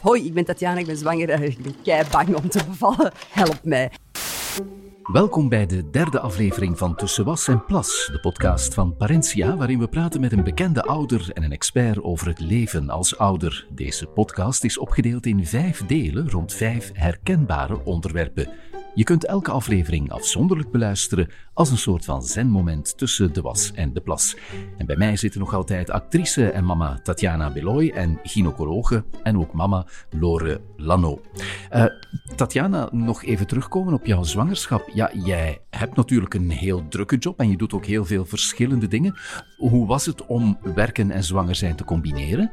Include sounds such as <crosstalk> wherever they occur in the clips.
Hoi, ik ben Tatjana, ik ben zwanger. Eh, ik ben kei bang om te bevallen. Help mij. Welkom bij de derde aflevering van Tussen Was en Plas, de podcast van Parentia, waarin we praten met een bekende ouder en een expert over het leven als ouder. Deze podcast is opgedeeld in vijf delen rond vijf herkenbare onderwerpen. Je kunt elke aflevering afzonderlijk beluisteren als een soort van zenmoment tussen de was en de plas. En bij mij zitten nog altijd actrice en mama Tatjana Beloy en gynaecologe en ook mama Lore Lano. Uh, Tatjana, nog even terugkomen op jouw zwangerschap. Ja, jij hebt natuurlijk een heel drukke job en je doet ook heel veel verschillende dingen. Hoe was het om werken en zwanger zijn te combineren?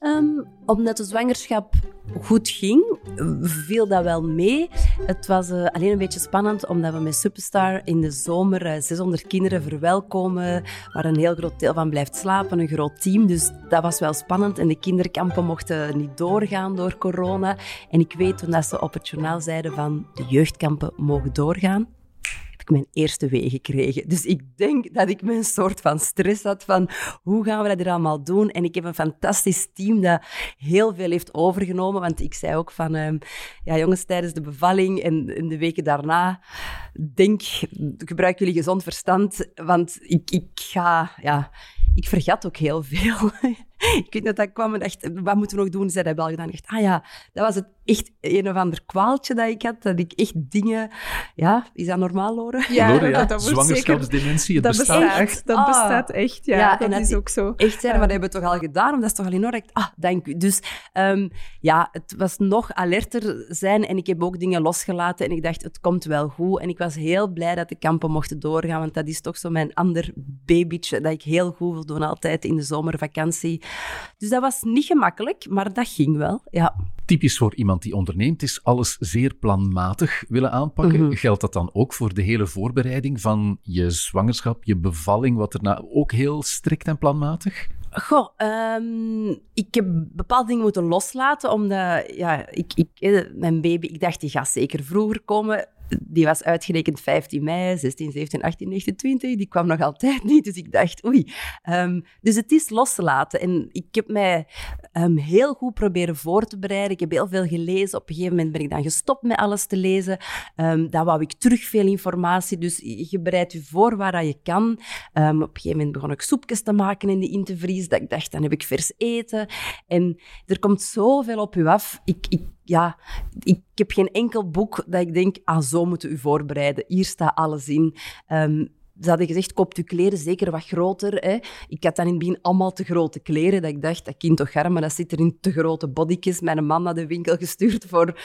Um, omdat de zwangerschap goed ging, viel dat wel mee. Het was uh, alleen een beetje spannend, omdat we met Superstar in de zomer uh, eh, 600 kinderen verwelkomen, waar een heel groot deel van blijft slapen, een groot team. Dus dat was wel spannend. En de kinderkampen mochten niet doorgaan door corona. En ik weet toen dat ze op het journaal zeiden van de jeugdkampen mogen doorgaan, mijn eerste wee gekregen. Dus ik denk dat ik mijn soort van stress had van hoe gaan we dat er allemaal doen? En ik heb een fantastisch team dat heel veel heeft overgenomen. Want ik zei ook van, uh, ja jongens, tijdens de bevalling en in de weken daarna, denk, gebruik jullie gezond verstand. Want ik, ik ga, ja, ik vergat ook heel veel. <laughs> ik weet dat dat kwam en dacht, wat moeten we nog doen? Zij hebben al gedaan. Ik dacht, ah ja, dat was het echt een of ander kwaaltje dat ik had. Dat ik echt dingen... Ja, is dat normaal, Loren? Ja, Loren, ja. Dat, zwangerschapsdementie, het dat bestaat. echt. Dat ah. bestaat echt, ja. ja dat, is ook zo. Echt dat hebben we toch al gedaan? Omdat dat is toch al in orde? Ah, dank u. Dus um, ja, het was nog alerter zijn en ik heb ook dingen losgelaten en ik dacht, het komt wel goed. En ik was heel blij dat de kampen mochten doorgaan, want dat is toch zo mijn ander babytje dat ik heel goed wil doen altijd in de zomervakantie. Dus dat was niet gemakkelijk, maar dat ging wel, ja. Typisch voor iemand die onderneemt is alles zeer planmatig willen aanpakken. Mhm. Geldt dat dan ook voor de hele voorbereiding van je zwangerschap, je bevalling, wat erna ook heel strikt en planmatig? Goh, um, ik heb bepaalde dingen moeten loslaten, omdat ja, ik, ik, mijn baby, ik dacht die gaat zeker vroeger komen die was uitgerekend 15 mei, 16, 17, 18, 19, 20. Die kwam nog altijd niet. Dus ik dacht, oei. Um, dus het is los te laten. En ik heb mij um, heel goed proberen voor te bereiden. Ik heb heel veel gelezen. Op een gegeven moment ben ik dan gestopt met alles te lezen. Um, dan wou ik terug veel informatie. Dus je bereidt je voor waar je kan. op een gegeven moment begon ik soepjes te maken in de intervries. Dat ik dacht, dan heb ik vers eten. En er komt zoveel op je af. Ik, ik ja, ik heb geen enkel boek dat ik denk, ah, zo moeten u voorbereiden. Hier staat alles in. Um, ze hadden gezegd, koop je kleren zeker wat groter. Hè. Ik had dan in het begin allemaal te grote kleren. Dat ik dacht, dat kind toch arm, maar dat zit er in te grote body's. Mijn man naar de winkel gestuurd voor...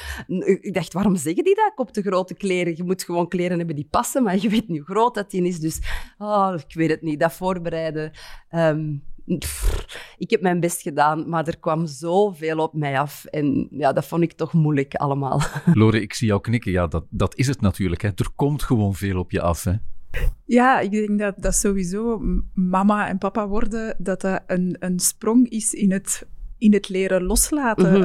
Ik dacht, waarom zeggen die dat? Koop te grote kleren. Je moet gewoon kleren hebben die passen, maar je weet niet hoe groot dat die is. Dus, oh, ik weet het niet. Dat voorbereiden... Um, ik heb mijn best gedaan, maar er kwam zoveel op mij af. En ja, dat vond ik toch moeilijk allemaal. <laughs> Lore, ik zie jou knikken. Ja, dat, dat is het natuurlijk. Hè. Er komt gewoon veel op je af. Hè. Ja, ik denk dat dat sowieso mama en papa worden, dat dat een, een sprong is in het in het leren loslaten. Mm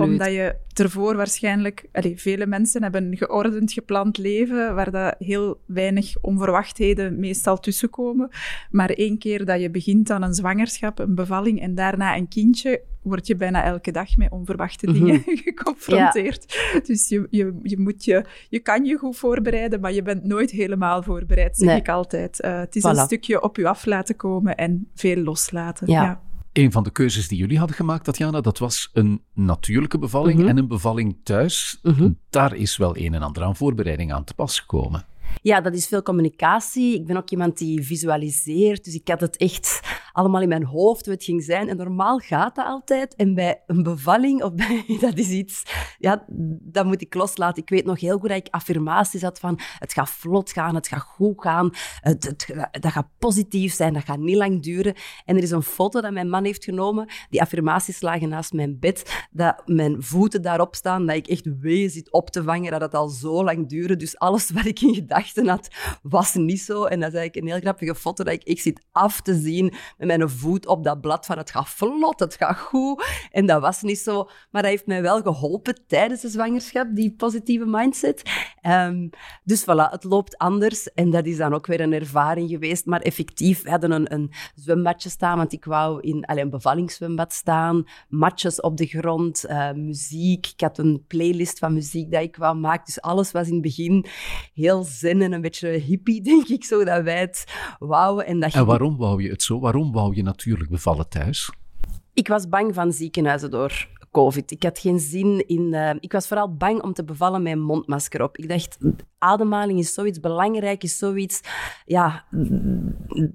omdat je ervoor waarschijnlijk... Allee, vele mensen hebben een geordend, gepland leven waar dat heel weinig onverwachtheden meestal tussenkomen. Maar één keer dat je begint aan een zwangerschap, een bevalling en daarna een kindje, word je bijna elke dag met onverwachte mhm. dingen <laughs> geconfronteerd. Dus je, je, je, moet je, je kan je goed voorbereiden, maar je bent nooit helemaal voorbereid, zeg ik altijd. Uh, het is een stukje op je af laten komen en veel loslaten. ja. Een van de keuzes die jullie hadden gemaakt, Tatjana, dat was een natuurlijke bevalling mhm. en een bevalling thuis. Mhm. Daar is wel een en ander aan voorbereiding aan te pas gekomen. Ja, dat is veel communicatie. Ik ben ook iemand die visualiseert. Dus ik had het echt allemaal in mijn hoofd het ging zijn. En normaal gaat dat altijd. En bij een bevalling, of bij, <laughs> dat is iets, ja, dat moet ik loslaten. Ik weet nog heel goed dat ik affirmaties had van het gaat vlot gaan, het gaat goed gaan, het, dat gaat positief zijn, dat gaat niet lang duren. En er is een foto dat mijn man heeft genomen. Die affirmaties lagen naast mijn bed, dat mijn voeten daarop staan, dat ik echt wee zit op te vangen, dat het al zo lang duurde. Dus alles wat ik in gedachten had, was niet zo. En dat is eigenlijk een heel grappige foto dat ik, ik zit af te zien mijn voet op dat blad van het gaat vlot, het gaat goed. En dat was niet zo. Maar dat heeft mij wel geholpen tijdens de zwangerschap, die positieve mindset. Um, dus voilà, het loopt anders. En dat is dan ook weer een ervaring geweest. Maar effectief, we hadden een, een zwembadje staan, want ik wou in een bevallingszwembad staan. Matjes op de grond, uh, muziek. Ik had een playlist van muziek dat ik wou maken. Dus alles was in het begin heel zen en een beetje hippie, <laughs> denk ik, zo dat wij het wouden. En, dat en waarom wou je het zo? Waarom wou je natuurlijk bevallen thuis? Ik was bang van ziekenhuizen door COVID. Ik had geen zin in... Uh, ik was vooral bang om te bevallen met mondmasker op. Ik dacht, ademhaling is zoiets belangrijk, is zoiets... Ja,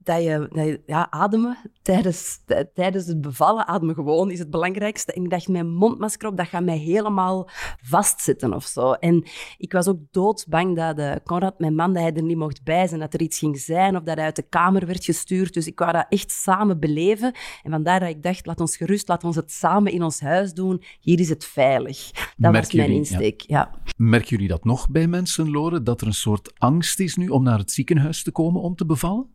dat je... Dat je ja, ademen tijdens, tijdens het bevallen, ademen gewoon, is het belangrijkste. En ik dacht, mijn mondmasker op, dat gaat mij helemaal vastzitten of zo. En ik was ook doodsbang dat de Conrad, mijn man, dat hij er niet mocht bij zijn, dat er iets ging zijn of dat hij uit de kamer werd gestuurd. Dus ik wou dat echt samen beleven. En vandaar dat ik dacht, laat ons gerust, laat ons het samen in ons huis doen hier is het veilig. Dat was mijn insteek, ja. Merken jullie dat nog bij mensen, Lore, dat er een soort angst is nu om naar het ziekenhuis te komen om te bevallen?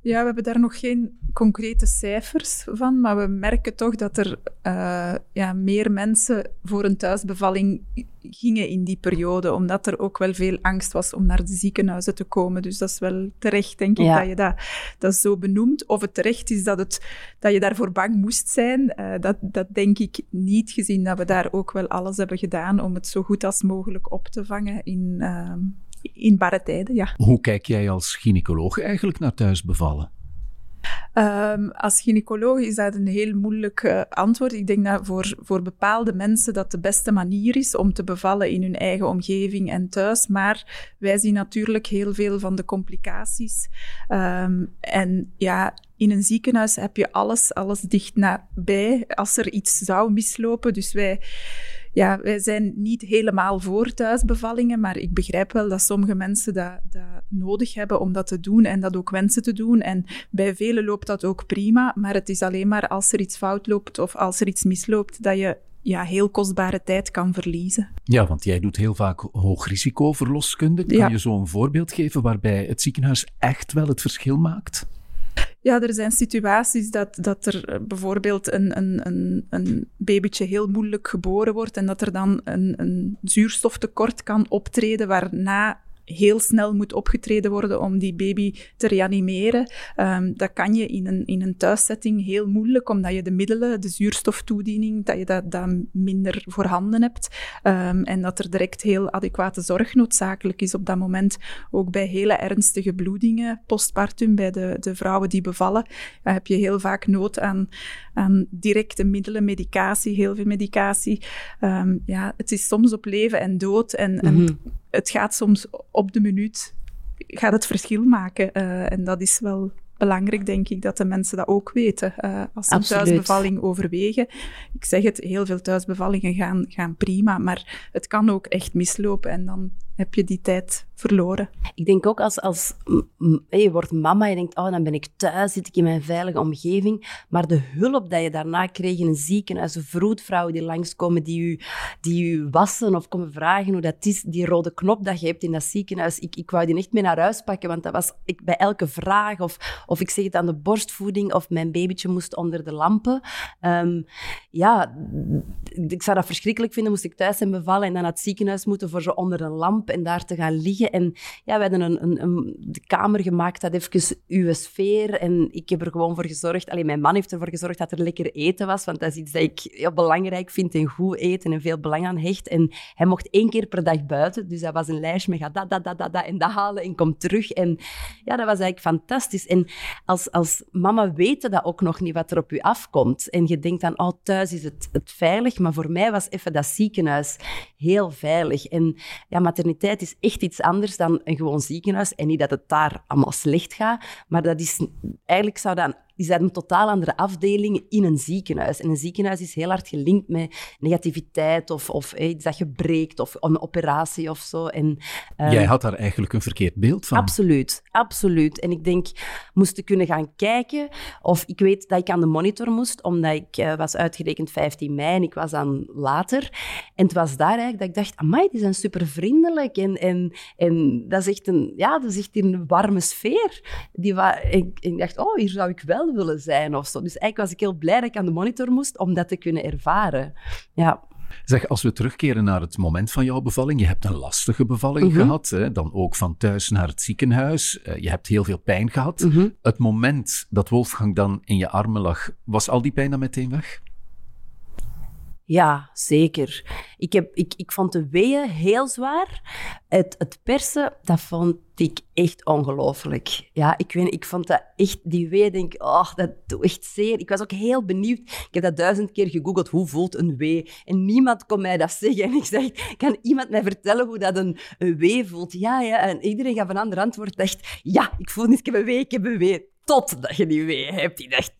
Ja, we hebben daar nog geen concrete cijfers van, maar we merken toch dat er uh, ja, meer mensen voor een thuisbevalling gingen in die periode, omdat er ook wel veel angst was om naar de ziekenhuizen te komen. Dus dat is wel terecht, denk ik, dat je dat, dat zo benoemt. Of het terecht is dat, het, dat je daarvoor bang moest zijn, uh, dat, dat denk ik niet, gezien dat we daar ook wel alles hebben gedaan om het zo goed als mogelijk op te vangen in... Uh, in barre tijden, ja. Hoe kijk jij als gynaecoloog eigenlijk naar thuisbevallen? Um, als gynaecoloog is dat een heel moeilijk uh, antwoord. Ik denk dat voor, voor bepaalde mensen dat de beste manier is om te bevallen in hun eigen omgeving en thuis. Maar wij zien natuurlijk heel veel van de complicaties. Um, en ja, in een ziekenhuis heb je alles, alles dicht nabij als er iets zou mislopen. Dus wij ja, wij zijn niet helemaal voor thuisbevallingen, maar ik begrijp wel dat sommige mensen dat, dat nodig hebben om dat te doen en dat ook wensen te doen. En bij velen loopt dat ook prima, maar het is alleen maar als er iets fout loopt of als er iets misloopt, dat je ja, heel kostbare tijd kan verliezen. Ja, want jij doet heel vaak hoogrisicoverloskunde. Kan je zo een voorbeeld geven waarbij het ziekenhuis echt wel het verschil maakt? Ja, er zijn situaties dat, dat er eh, bijvoorbeeld een, een, een, een babytje heel moeilijk geboren wordt en dat er dan een, een zuurstoftekort kan optreden waarna heel snel moet opgetreden worden om die baby te reanimeren. Um, dat kan je in een, in een thuissetting heel moeilijk, omdat je de middelen, de zuurstoftoediening, dat je dat, dat minder voorhanden hebt. Um, en dat er direct heel adequate zorg noodzakelijk is op dat moment. Ook bij hele ernstige bloedingen, postpartum, bij de, de vrouwen die bevallen, heb je heel vaak nood aan, aan directe middelen, medicatie, heel veel medicatie. Um, ja, het is soms op leven en dood. En, en mhm het gaat soms op de minuut gaat het verschil maken. Uh, en dat is wel belangrijk, denk ik, dat de mensen dat ook weten. Uh, als ze een thuisbevalling overwegen. Ik zeg het, heel veel thuisbevallingen gaan, gaan prima, maar het kan ook echt mislopen. En dan heb je die tijd verloren. Ik denk ook als, als je wordt mama, je denkt, oh, dan ben ik thuis, zit ik in mijn veilige omgeving. Maar de hulp dat je daarna kreeg in een ziekenhuis, de vroedvrouwen die langskomen, die u, die u wassen of komen vragen hoe dat is, die rode knop dat je hebt in dat ziekenhuis, ik, ik wou die echt mee naar huis pakken, want dat was ik, bij elke vraag, of, of ik zeg het aan de borstvoeding, of mijn babytje moest onder de lampen. Um, ja, ik zou dat verschrikkelijk vinden, moest ik thuis zijn bevallen en dan naar het ziekenhuis moeten voor zo onder een lamp en daar te gaan liggen. En ja, we hadden een, een, een de kamer gemaakt dat even uw sfeer. En ik heb er gewoon voor gezorgd, alleen mijn man heeft ervoor gezorgd dat er lekker eten was, want dat is iets dat ik heel belangrijk vind en goed eten en veel belang aan hecht. En hij mocht één keer per dag buiten, dus dat was een lijstje met ga dat, dat, dat, dat, en dat halen en kom terug. En ja, dat was eigenlijk fantastisch. En als, als mama weten dat ook nog niet wat er op u afkomt. En je denkt dan, oh, thuis is het, het veilig. Maar voor mij was even dat ziekenhuis heel veilig. En ja, materniteit is echt iets anders dan een gewoon ziekenhuis. En niet dat het daar allemaal slecht gaat, maar dat is, eigenlijk zou dat is dat een totaal andere afdeling in een ziekenhuis. En een ziekenhuis is heel hard gelinkt met negativiteit of, of iets dat je breekt of een operatie of zo. En, uh, Jij had daar eigenlijk een verkeerd beeld van. Absoluut, absoluut. En ik denk, moest ik kunnen gaan kijken of ik weet dat ik aan de monitor moest, omdat ik uh, was uitgerekend 15 mei en ik was dan later. En het was daar eigenlijk dat ik dacht, amai, die zijn super vriendelijk en, en, en dat is echt een, ja, dat is echt een warme sfeer. Die wa ik, ik dacht, oh, hier zou ik wel willen zijn of zo. Dus eigenlijk was ik heel blij dat ik aan de monitor moest om dat te kunnen ervaren. Ja. Zeg, als we terugkeren naar het moment van jouw bevalling, je hebt een lastige bevalling Mhm. gehad, hè? dan ook van thuis naar het ziekenhuis. Eh, je hebt heel veel pijn gehad. Mhm. Het moment dat Wolfgang dan in je armen lag, was al die pijn dan meteen weg? Ja, zeker. Ik, heb, ik, ik vond de weeën heel zwaar. Het, het persen, dat vond ik echt ongelooflijk. Ja, ik weet ik vond dat echt, die weeën, denk oh, dat doet echt zeer. Ik was ook heel benieuwd. Ik heb dat duizend keer gegoogeld, hoe voelt een wee? En niemand kon mij dat zeggen. En ik zeg, kan iemand mij vertellen hoe dat een, een wee voelt? Ja, ja. En iedereen gaf een ander antwoord. Dacht, ja, ik voel niet, ik heb een wee, ik heb een wee. Totdat je die wee hebt. Die dacht,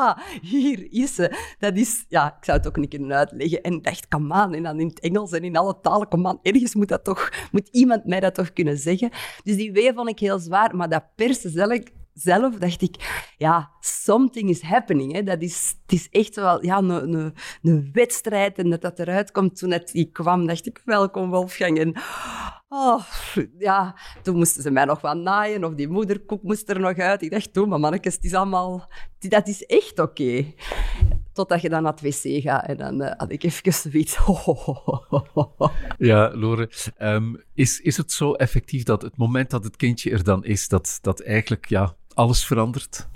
<laughs> hier is ze. Dat is, ja, ik zou het ook niet kunnen uitleggen. En dacht, come on. En dan in het Engels en in alle talen, come on. Ergens moet dat toch, moet iemand mij dat toch kunnen zeggen. Dus die wee vond ik heel zwaar. Maar dat persen zelf, zelf dacht ik, ja, something is happening. Hè. Dat is, het is echt wel ja, een, een, een wedstrijd. En dat dat eruit komt toen het die kwam, dacht ik, welkom Wolfgang. En oh, ja, toen moesten ze mij nog wat naaien. Of die moederkoek moest er nog uit. Ik dacht, doe maar mannetjes, het is allemaal... Dat is echt oké. Totdat je dan naar het wc gaat. En dan eh, had ik even zoiets... <laughs> Ja, Lore, ehm, is, is het zo effectief dat het moment dat het kindje er dan is, dat, dat eigenlijk ja, alles verandert?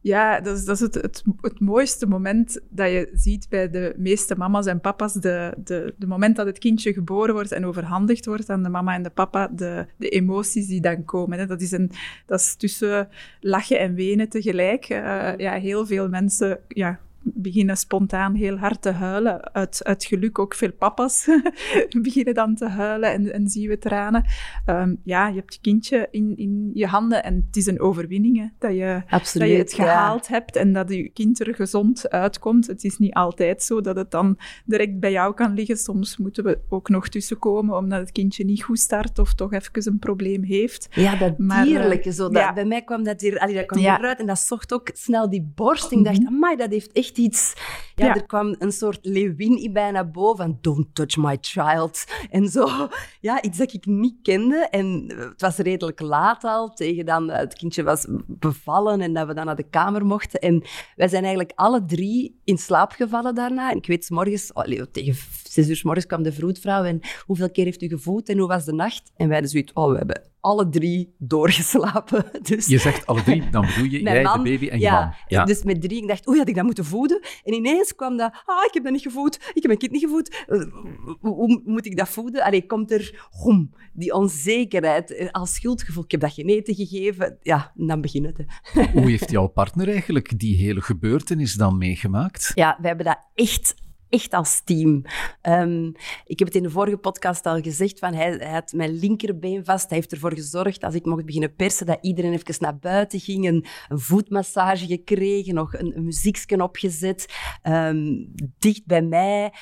Ja, dat is, dat is het, het, het mooiste moment dat je ziet bij de meeste mama's en papa's. De, de, de moment dat het kindje geboren wordt en overhandigd wordt aan de mama en de papa, de, de emoties die dan komen. Hè. Dat, is een, dat is tussen lachen en wenen tegelijk. Eh, ja, heel veel mensen ja, beginnen spontaan heel hard te huilen. Uit, uit geluk ook veel papa's <laughs> beginnen dan te huilen en, en zien we tranen. Ehm, ja, je hebt je kindje in, in je handen en het is een overwinning hè, dat je Absoluut, dat je het ja. gehaald hebt en dat je kind er gezond uitkomt. Het is niet altijd zo dat het dan direct bij jou kan liggen. Soms moeten we ook nog tussenkomen omdat het kindje niet goed start of toch even een probleem heeft. Ja, dat Maar, eh, dierlijke. Zo, dat, ja. Bij mij kwam dat hier, allee, dat kwam Ja. eruit en dat zocht ook snel die borst. Ik dacht, amai, dat heeft echt iets... Ja, Ja. er kwam een soort leeuwin in bijna boven van don't touch my child. En zo, ja, iets dat ik niet kende. En eh, het was redelijk laat al, tegen dan eh, het kindje was bevallen en dat we dan naar de kamer mochten. En wij zijn eigenlijk alle drie in slaap gevallen daarna. En ik weet, 's morgens, allee, tegen zes uur 's morgens kwam de vroedvrouw en hoeveel keer heeft u gevoed en hoe was de nacht? En wij zoiets, oh, we hebben alle drie doorgeslapen. <laughs> Dus Je zegt alle drie, dan bedoel je <laughs> jij, man, de baby en je ja, man. Ja. Dus met drie, ik dacht, oei, had ik dat moeten voeden? En ineens kwam dat, ah, ik heb dat niet gevoed, ik heb mijn kind niet gevoed. Eh, Hoe, moet ik dat voeden? Allee, komt er, hom, die onzekerheid, eh, als schuldgevoel. Ik heb dat geen eten gegeven. Ja, en dan begint het. hè. Hoe heeft jouw partner eigenlijk die hele gebeurtenis dan meegemaakt? Ja, we hebben dat echt, echt als team. Ehm, ik heb het in de vorige podcast al gezegd, van hij, hij had mijn linkerbeen vast. Hij heeft ervoor gezorgd, als ik mocht beginnen persen, dat iedereen even naar buiten ging. Een, een voetmassage gekregen, nog een, een opgezet. Ehm, dicht bij mij.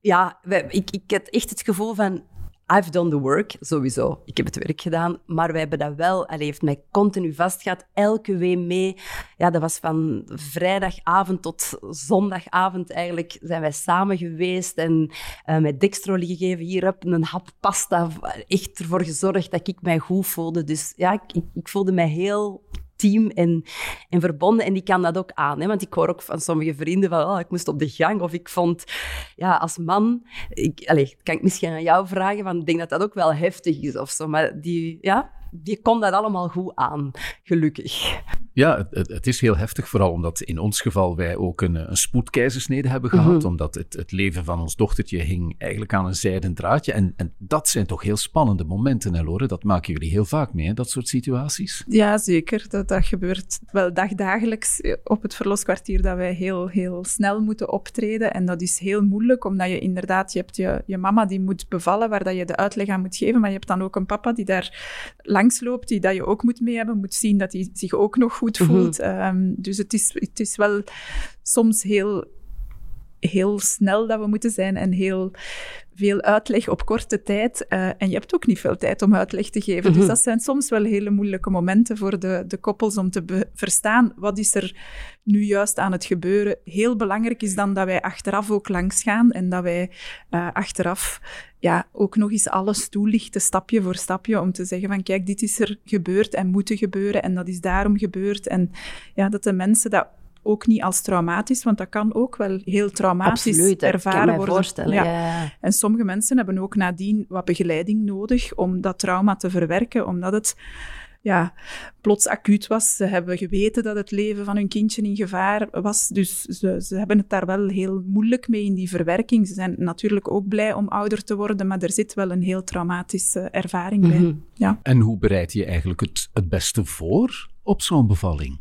Ja, ik, ik had echt het gevoel van... I've done the work, sowieso. Ik heb het werk gedaan, maar wij hebben dat wel... Hij heeft mij continu vastgehad, elke week mee. Ja, dat was van vrijdagavond tot zondagavond eigenlijk zijn wij samen geweest en eh, met dextrol gegeven. Hier heb een hap pasta. Echt ervoor gezorgd dat ik mij goed voelde. Dus ja, ik, ik voelde mij heel team en, en verbonden. En die kan dat ook aan. Hè? Want ik hoor ook van sommige vrienden van, oh, ik moest op de gang. Of ik vond, ja, als man... Ik, allez, kan ik misschien aan jou vragen, want ik denk dat dat ook wel heftig is of zo. Maar die, ja, die kon dat allemaal goed aan, gelukkig. Ja, het- het, is heel heftig, vooral omdat in ons geval wij ook een, eh, een spoedkeizersnede hebben gehad, Mhm. omdat het, het leven van ons dochtertje hing eigenlijk aan een zijden draadje. En, en dat zijn toch heel spannende momenten, hè, Lore? Dat maken jullie heel vaak mee, hè, dat soort situaties. Ja, zeker. Dat, dat gebeurt wel dagdagelijks op het verloskwartier dat wij heel, heel snel moeten optreden. En dat is heel moeilijk, omdat je inderdaad, je hebt je, je mama die moet bevallen, waar dat je de uitleg aan moet geven, maar je hebt dan ook een papa die daar langs loopt, die dat je ook moet mee hebben, moet zien dat hij zich ook nog goed Mhm. voelt. Ehm, dus het is, het is wel soms heel heel snel dat we moeten zijn en heel veel uitleg op korte tijd. Uh, en je hebt ook niet veel tijd om uitleg te geven. Dus mhm. dat zijn soms wel hele moeilijke momenten voor de, de koppels om te verstaan wat is er nu juist aan het gebeuren. Heel belangrijk is dan dat wij achteraf ook langs gaan en dat wij uh, achteraf ja, ook nog eens alles toelichten, stapje voor stapje, om te zeggen van kijk, dit is er gebeurd en moet gebeuren en dat is daarom gebeurd. En ja, dat de mensen dat ook niet als traumatisch, want dat kan ook wel heel traumatisch Absoluut, ervaren kan worden. Voorstellen, ja. En sommige mensen hebben ook nadien wat begeleiding nodig om dat trauma te verwerken, omdat het ja, plots acuut was. Ze hebben geweten dat het leven van hun kindje in gevaar was. Dus ze, ze hebben het daar wel heel moeilijk mee in die verwerking. Ze zijn natuurlijk ook blij om ouder te worden, maar er zit wel een heel traumatische ervaring bij. Mhm. ja. En hoe bereid je eigenlijk het, het beste voor op zo'n bevalling?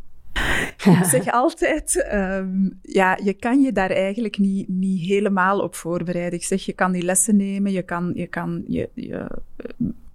Ik zeg altijd, um, ja, je kan je daar eigenlijk niet, niet helemaal op voorbereiden. Ik zeg, je kan die lessen nemen, je kan je, kan je, je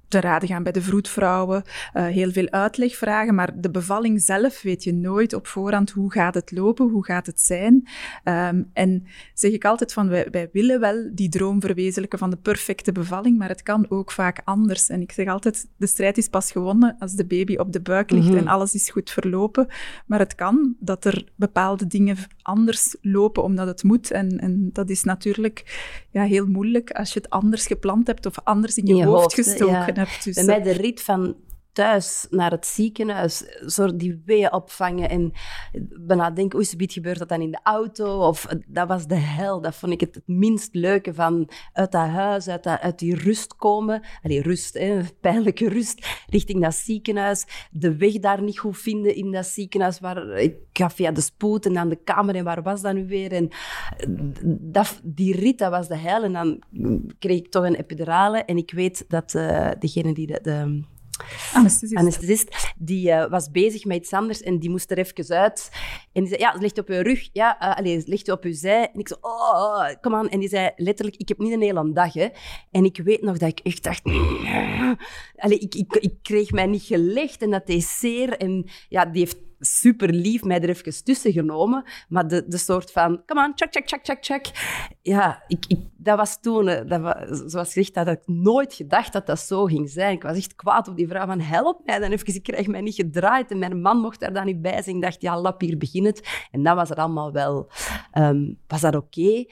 te raden gaan bij de vroedvrouwen, uh, heel veel uitleg vragen, maar de bevalling zelf weet je nooit op voorhand hoe gaat het lopen, hoe gaat het zijn. Um, en zeg ik altijd van, wij, wij, willen wel die droom verwezenlijken van de perfecte bevalling, maar het kan ook vaak anders. En ik zeg altijd, de strijd is pas gewonnen als de baby op de buik ligt mhm. en alles is goed verlopen. Maar het kan dat er bepaalde dingen anders lopen omdat het moet. En, en dat is natuurlijk ja, heel moeilijk als je het anders gepland hebt of anders in je, hoofd, gestoken. Dus, Bij mij de rit van thuis naar het ziekenhuis, zo die weeën opvangen en bijna denken, oei, gebeurt dat dan in de auto? Of dat was de hel. Dat vond ik het, het minst leuke van uit dat huis, uit, dat, uit die rust komen. Rust, hè, <laughs> pijnlijke rust, richting dat ziekenhuis. De weg daar niet goed vinden in dat ziekenhuis. Waar, ik ga via de spoed en dan de kamer en waar was dat nu weer? En dat, die rit, dat was de hel. En dan kreeg ik toch een epidurale en ik weet dat degene die de Anesthesist. Die uh, was bezig met iets anders en die moest er even uit. En die zei, ja, ligt op je rug. Ja, uh, allez, ligt op je zij. En ik zei, oh, kom aan. En die zei letterlijk, ik heb niet een hele dag, hè. En ik weet nog dat ik echt dacht... Allee, ik, ik, ik kreeg mij niet gelegd en dat deed zeer. En ja, die heeft super lief mij er even tussen genomen. Maar de, de soort van, come on, check, check, check, check, check. Ja, ik, ik, dat was toen, dat was, zoals gezegd, dat ik nooit gedacht dat dat zo ging zijn. Ik was echt kwaad op die vrouw van, help mij dan even, ik krijg mij niet gedraaid. En mijn man mocht daar dan niet bij zijn. Ik dacht, ja, lap, hier begin het. En dan was het allemaal wel, um, was dat oké. Okay.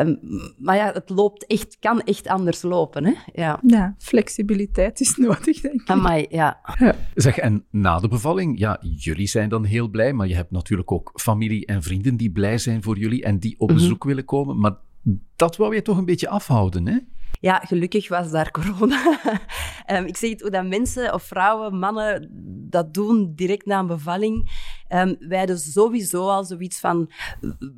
Um, maar ja, het loopt echt, kan echt anders lopen, hè. Ja, ja flexibiliteit is <laughs> nodig, denk ik. Amai, ja. ja. Zeg, en na de bevalling, ja, jullie zijn dan heel blij, maar je hebt natuurlijk ook familie en vrienden die blij zijn voor jullie en die op mhm. bezoek willen komen. Maar dat wou je toch een beetje afhouden, hè? Ja, gelukkig was daar corona. um, <laughs> ik zeg het, hoe dat mensen of vrouwen, mannen dat doen direct na een bevalling. Um, wij hadden sowieso al zoiets van,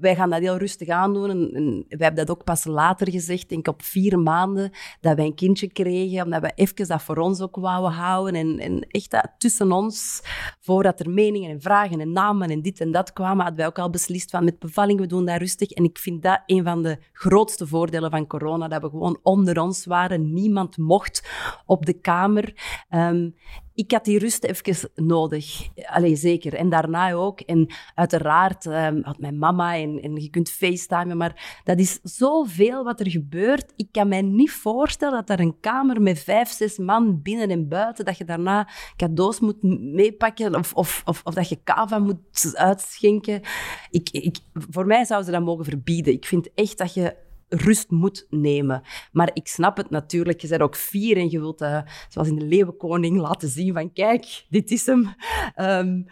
wij gaan dat heel rustig aandoen. En, en wij hebben dat ook pas later gezegd, denk op vier maanden, dat wij een kindje kregen, omdat we even dat voor ons ook wouden houden. En, en echt dat tussen ons, voordat er meningen en vragen en namen en dit en dat kwamen, hadden wij ook al beslist van met bevalling, we doen dat rustig. En ik vind dat een van de grootste voordelen van corona, dat we gewoon onder ons waren. Niemand mocht op de kamer. Um, ik had die rust even nodig. Allee, zeker. En daarna ook. En uiteraard um, had mijn mama en, en je kunt facetimen, maar dat is zoveel wat er gebeurt. Ik kan mij niet voorstellen dat er een kamer met vijf, zes man binnen en buiten, dat je daarna cadeaus moet meepakken of, of, of, of dat je kava moet uitschenken. Ik, ik, voor mij zouden ze dat mogen verbieden. Ik vind echt dat je rust moet nemen. Maar ik snap het natuurlijk. Je bent ook fier en je wilt, uh, zoals in de Leeuwenkoning, laten zien van kijk, dit is hem. Um,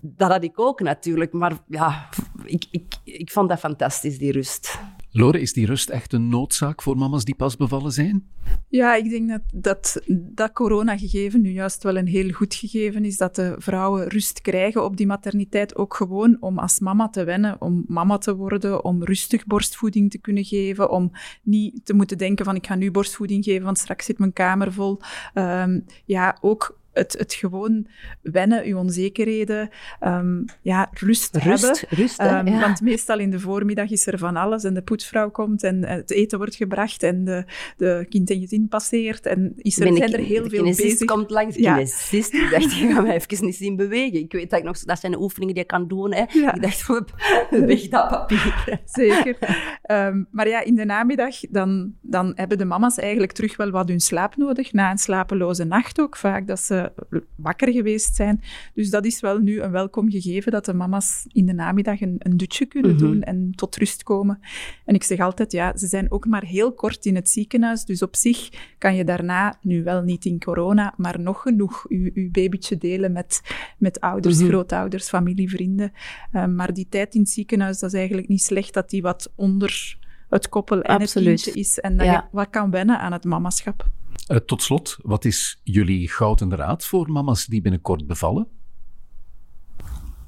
dat had ik ook natuurlijk. Maar ja, ik, ik, ik vond dat fantastisch, die rust. Lore, is die rust echt een noodzaak voor mama's die pas bevallen zijn? Ja, ik denk dat dat, dat corona-gegeven nu juist wel een heel goed gegeven is. Dat de vrouwen rust krijgen op die materniteit. Ook gewoon om als mama te wennen, om mama te worden, om rustig borstvoeding te kunnen geven. Om niet te moeten denken van ik ga nu borstvoeding geven, want straks zit mijn kamer vol. Um, ja, ook het, het gewoon wennen, je onzekerheden, um, ja, rust, rust hebben. Rust, um, ja. Want meestal in de voormiddag is er van alles en de poetsvrouw komt en het eten wordt gebracht en de, de kind en gezin passeert en is er, Ben zijn ik- er heel de veel bezig. komt langs, de Ja. kinesist. Ik dacht, je gaat mij even niet zien bewegen. Ik weet dat ik nog, dat zijn de oefeningen die je kan doen. Hè. Ja. Ik dacht, <laughs> weg dat papier. <laughs> Zeker. Ehm, maar ja, in de namiddag dan, dan hebben de mama's eigenlijk terug wel wat hun slaap nodig. Na een slapeloze nacht ook vaak, dat ze wakker geweest zijn. Dus dat is wel nu een welkom gegeven, dat de mama's in de namiddag een, een dutje kunnen Mhm. doen en tot rust komen. En ik zeg altijd, ja, ze zijn ook maar heel kort in het ziekenhuis, dus op zich kan je daarna, nu wel niet in corona, maar nog genoeg je, je babytje delen met, met ouders, Mhm. grootouders, familie, vrienden. Ehm, maar die tijd in het ziekenhuis, dat is eigenlijk niet slecht dat die wat onder het koppel en Absoluut. het kindje is. En dat Ja. je wat kan wennen aan het mamaschap. Eh, tot slot, wat is jullie gouden raad voor mama's die binnenkort bevallen?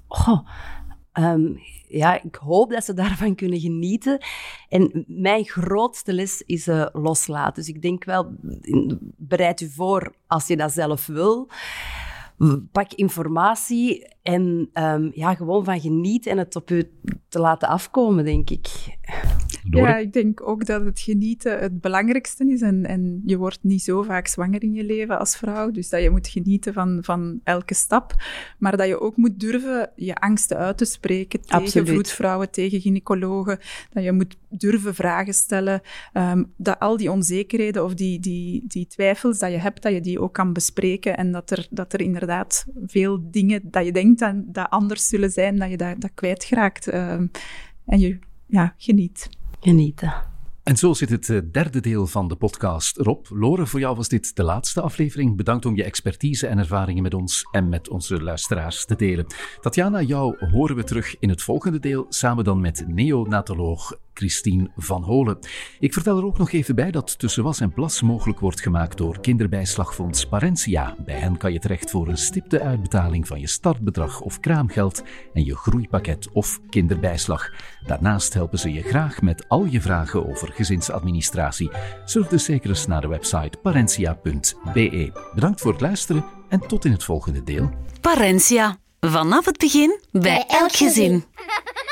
Oh, ja, ik hoop dat ze daarvan kunnen genieten. En mijn grootste les is eh, loslaten. Dus ik denk wel, bereid u voor als je dat zelf wil. Pak informatie en ehm, ja, gewoon van genieten en het op u te laten afkomen, denk ik. Ja, ik denk ook dat het genieten het belangrijkste is. En, en je wordt niet zo vaak zwanger in je leven als vrouw. Dus dat je moet genieten van, van elke stap. Maar dat je ook moet durven je angsten uit te spreken tegen Absoluut. vroedvrouwen, tegen gynaecologen. Dat je moet durven vragen stellen. Ehm, dat al die onzekerheden of die, die, die twijfels dat je hebt, dat je die ook kan bespreken. En dat er, dat er inderdaad veel dingen dat je denkt dat, dat anders zullen zijn, dat je dat, dat kwijtraakt. Ehm, en je ja, geniet. Genieten. En zo zit het eh, derde deel van de podcast erop. Lore, voor jou was dit de laatste aflevering. Bedankt om je expertise en ervaringen met ons en met onze luisteraars te delen. Tatjana, jou horen we terug in het volgende deel, samen dan met neonatoloog Christine van Holen. Ik vertel er ook nog even bij dat Tussen Was en Plas mogelijk wordt gemaakt door kinderbijslagfonds Parentia. Bij hen kan je terecht voor een stipte uitbetaling van je startbedrag of kraamgeld en je groeipakket of kinderbijslag. Daarnaast helpen ze je graag met al je vragen over gezinsadministratie. Surf dus zeker eens naar de website parentia.be. Bedankt voor het luisteren en tot in het volgende deel. Parentia. Vanaf het begin bij elk gezin. <laughs>